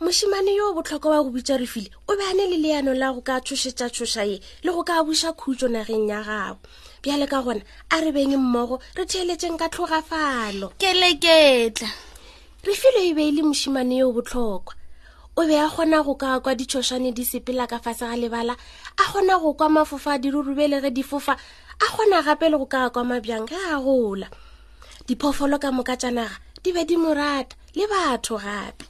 mošemane yo o botlhokwa wa go bitša refile o be a ne le leano la go ka tshošetša-tshoša ye le go ka buša khutso nageng ya gago bjale ka gona a re beng mmogo re theeletseng ka tlhogafalo ke leketla refile e be e le mošemane yo o botlhokwa o be a kgona go ka kwa ditšhošane di sepela ka fase ga lebala a kgona go kwa mafofa a dirurube le ge di fofa a kgona gape le go ka kwa mabjang ge a gola diphoofolo ka moka tša naga di be di mo rata le batho gape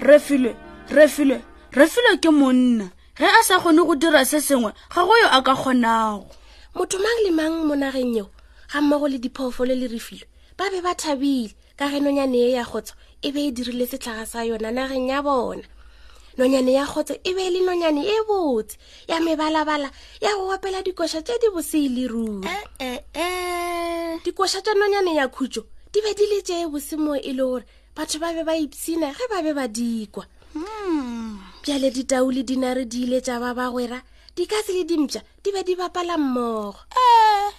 refilwe refilwe refilwe ke monna ge a sa kgone go dira se sengwe ga go yo a ka kgonago motho mang le mang mo nageng yeo ga mmogo le diphoofolo le refilwe ba be ba thabile ka ge nonyane e ya kgotso e be e dirile setlhaga sa yona nageng ya bona nonyane ya kgotso e be e le nonyane e botse ya mebalabala ya go opela dikoša tše di bosee le ruri eh, eh, eh. dikoša tša nonyane ya khutšo di be di le tše bose mo e le gore batho ba be ba ipsina ge ba be ba dikwa hmm. bjale ditau le dinare di ile tša ba bagwera di ka se le dimpša di be di bapala mmogo eh.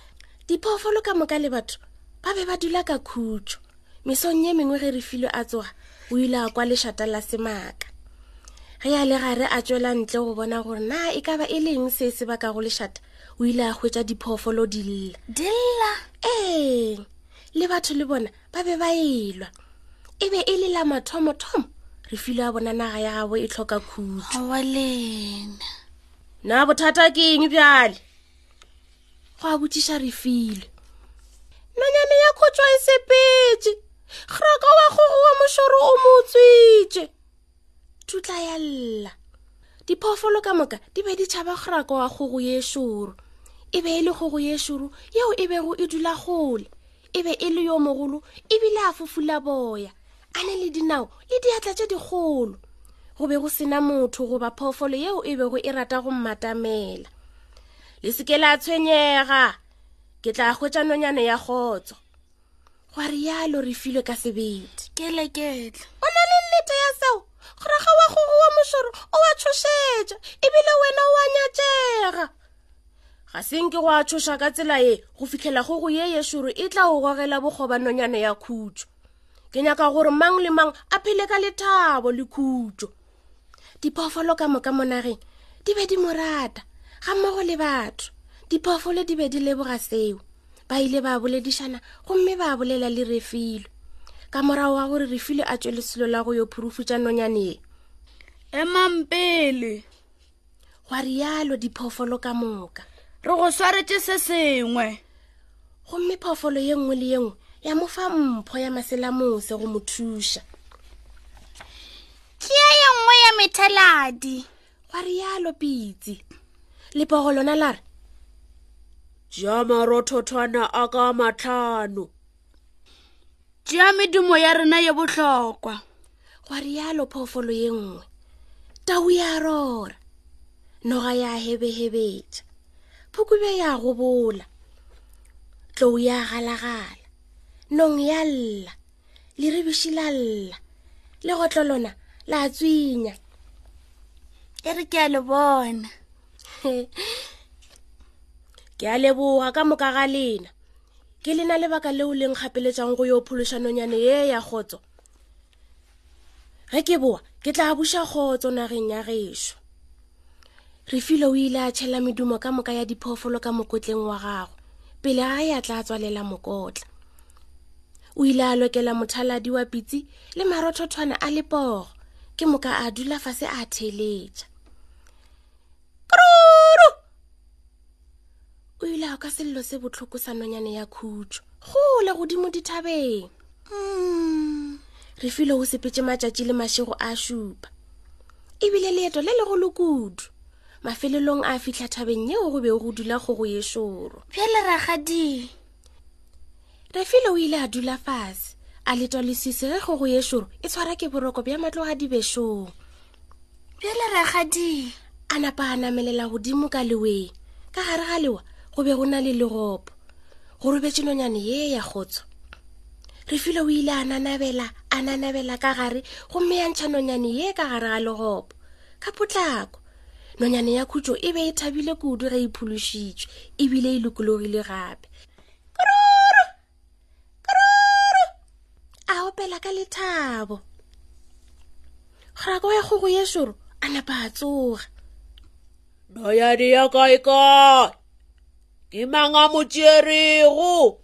diphoofolo ka moka le batho ba be ba dula ka khutšo mesong ye mengwe ge re filwe a tsoga o ile a kwa lešata la semaka ge a le gare a tswela ntle go bona gore na e ka ba e leng se se baka go lešata o ile a hwetša diphoofolo dilla dilla ee le batho le bona ba be ba elwa e be e le la mathomothomo re filo ya bona naga ya gabo e tlhoka khuthoalena na bothata ke eng bjale go a botsiša re filo nonyane ya khotšwa e sepetse kgoraka wa kgogo wa mošoro o mo tswitše tutla ya lla diphoofolo ka moka di be di tšhaba kgorako wa kgogo ye šoro e be e le kgogo ye šoro yeo e bego e dula gole e be e le yo mogolo ebile a fofula boya a ne le dinao le diatla tše dikgolo go be go sena motho goba phoofolo yeo e bego e rata go mmatamela le se ke la tshwenyega ke tla hwetša nonyane ya kgotso gwa rialo re filwe ka sebete keleketle o na le nnete ya seo gore ga wa gogo wa mošoro o wa tshošetša ebile wena o a nyatšega ga senke go a tshoša ka tsela ye go fitlhela gogo ye yešoro e tla o gogela bokgoba nonyane ya khutšo ke nyaka gore mang le mang a phele ka lethabo le khutšo diphoofolo ka moka mo nageng di be di mo rata ga mmogo le batho diphoofolo di be di leboga seo ba ile ba boledišana gomme ba bolela le refilo ka morago wa gore refilo a tswe leselo la go yo phurufutša nonyane ye emang pele gwa rialo diphoofolo ka moka re go swaretše se sengwe gomme phoofolo ye nngwe le ye nngwe ya mo fa mpho ya maselamose go mo thuša ke ye ye nngwe ya methaladi gwa rialo pitse lepogo lona la re ja marothothwana a ka matlhano tšea medumo ya rena ye bohlokwa gwa rialo phoofolo ye nngwe tau ya rora noga ya hebehebetša phukube ya gobola tlou ya galagala nong ya lla leribiši la lla le gotlo lona la tswinya e re ke a le bona ke a leboga ka moka ga lena ke lena lebaka leo leng gapeletšang go yo phološa nonyane ye ya kgotso ge ke boa ke tla buša kgotso nageng ya gešo re file o ile a tšhela medumo ka moka ya diphoofolo ka mokotleng wa gago pele ga ya tla tswalela mokotla o ile a lokela mothaladi wa pitsi le marothothwana a lepogo ke moka a dula fase a theletša o ile a ka sello se botlhoko sa nonyane ya khutšo gole godimo dithabeng mm. re file o sepetse matšatši le mašego a šupa ebile leeto le lego lokudu mafelelong a fitlha thabeng yeo go be go dula kgogo ye šoro bjale ragadie refile o ile a dula fase a letwa lesise ge kgogo ye šoro e tshwara ke boroko bja matloga dibešong bjale ragadie a napa a namelela godimo ka leweng ka gare ga lewa go be go na le legopo go robetse nonyane ye ya kgotso refile o ile a nanabela a nanabela ka gare gomme ya ntšha nonyane ye ka gare ga legopo ka potlako nonyane ya khutšo e be e thabile kudu ge e phološitšwe ebile e lokologile gape kroro kroro a opela ka lethabo kgorako ya kgogo ye šoro a napa a tsoga noyane ya kaekae ke mang a mo tšerego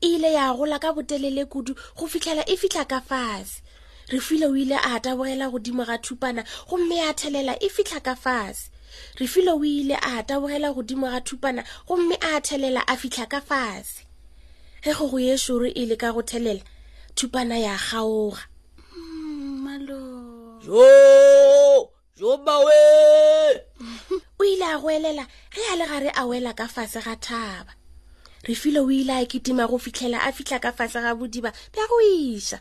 e ile ya gola ka botelele kudu go fitlhela e fitlha ka fase re file o ile a tabogela godimo ga thupana gomme a thelela e fitlha ka fase re file o ile a tabogela godimo ga thupana gomme a thelela a fitlha ka fase ge go go ye šoro e le ka go thelela thupana ya kgaoga mm, malo yo jobawe o ile a goelela ge a le gare a wela ka fase ga thaba re file o ile a ketima go fitlhela a fitlha ka fase ga bodiba bja go iša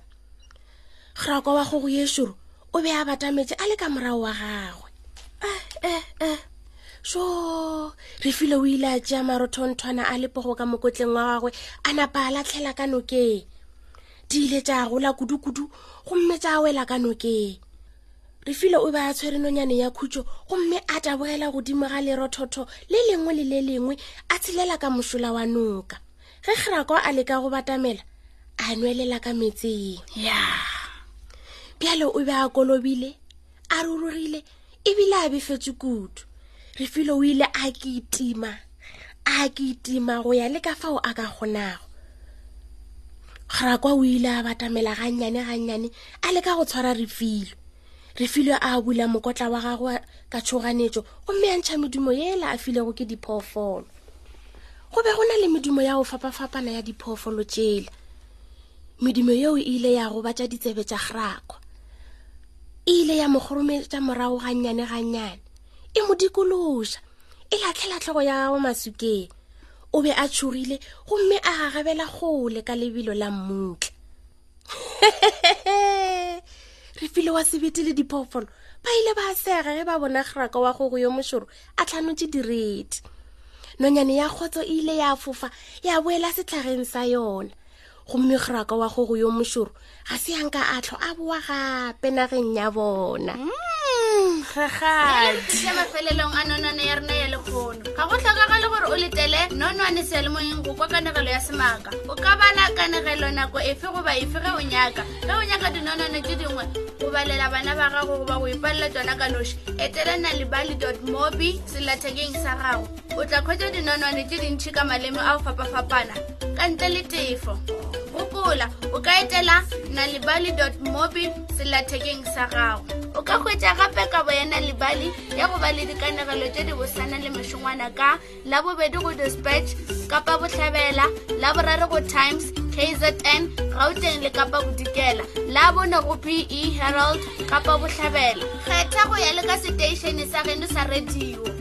kgrakwa wa go go yešoro o be a batametse a le ka morago wa gagwe eh, eh, eh. so re file o ile a tšea marothonthwana a lepogo ka mokotleng wa gagwe a napa a latlhela ka nokeng di ile tša gola kudu-kudu gomme tša wela ka nokeng re file o be a tshwere nonyane ya khutso gomme a tabogela godimo ga lerothotho le lengwe le le lengwe a tshelela ka mošola wa noka ge kgerako a leka go batamela a nwelela ka metseng ya bjale o be a kolobile a rurugile ebile a befetswe kudu re file o ile a kitima a ke itima go ya le ka fao a ka kgonago rakwa o ile a batamela gannyane gannyane a leka go tshwara refilo refilo a bula mokotla wa gagwe ka tshoganetso gomme a ntšha medumo ela a filego ke diphoofolo go be go na le medumo ya go fapafapana ya diphoofolo tšela medumo yeo e ile ya gobatša ditsebe tša rakwa e ile ya mo kgorometša morago gannyane gannyane e mo dikološa e latlhela tlhogo ya gago masukeng o be a tšhogile gomme a gagabela gole ka lebelo la mmutla re file wa sebete le diphoofolo ba ile ba sega ge ba bona graka wa gogo yo mošoro a tlhanotše direte nonyane ya kgotso e ile ya fofa ya boela setlhageng sa yona gomme kgraka wa gogo yo mošoro ga se yanka a tlho a boa gape nageng ya bona mm, gagadi mafelelong a nonwane ya rena ya lekgono ga go tlhokagale gore o letele nonwane sealemoyeng go kwa kanegelo ya semaka o ka bala kanegelo nako efe goba efe ge o nyaka ge o nyaka dinonwane tse dingwe go balela bana ba gago goba go ipalela tsona ka noši etela nalibali mobi selathekeng sa gago o tla kgwetsa dinonwane tse dintšhi ka maleme a go fapafapana ka ntle le tefo gopola o ka etela nalibali mobi selathekeng sa gago o ka kgwetsa gape kabo ya nalibali ya go ba le dikanegelo tse di bosana le mešongwana ka la bobedi go dispatch kapa botlhabela la borare go times kzn gauteng le kapa bodikela la bone go pe herald kapa botlhabela kgetha go ya le ka seteišene sa geno sa radio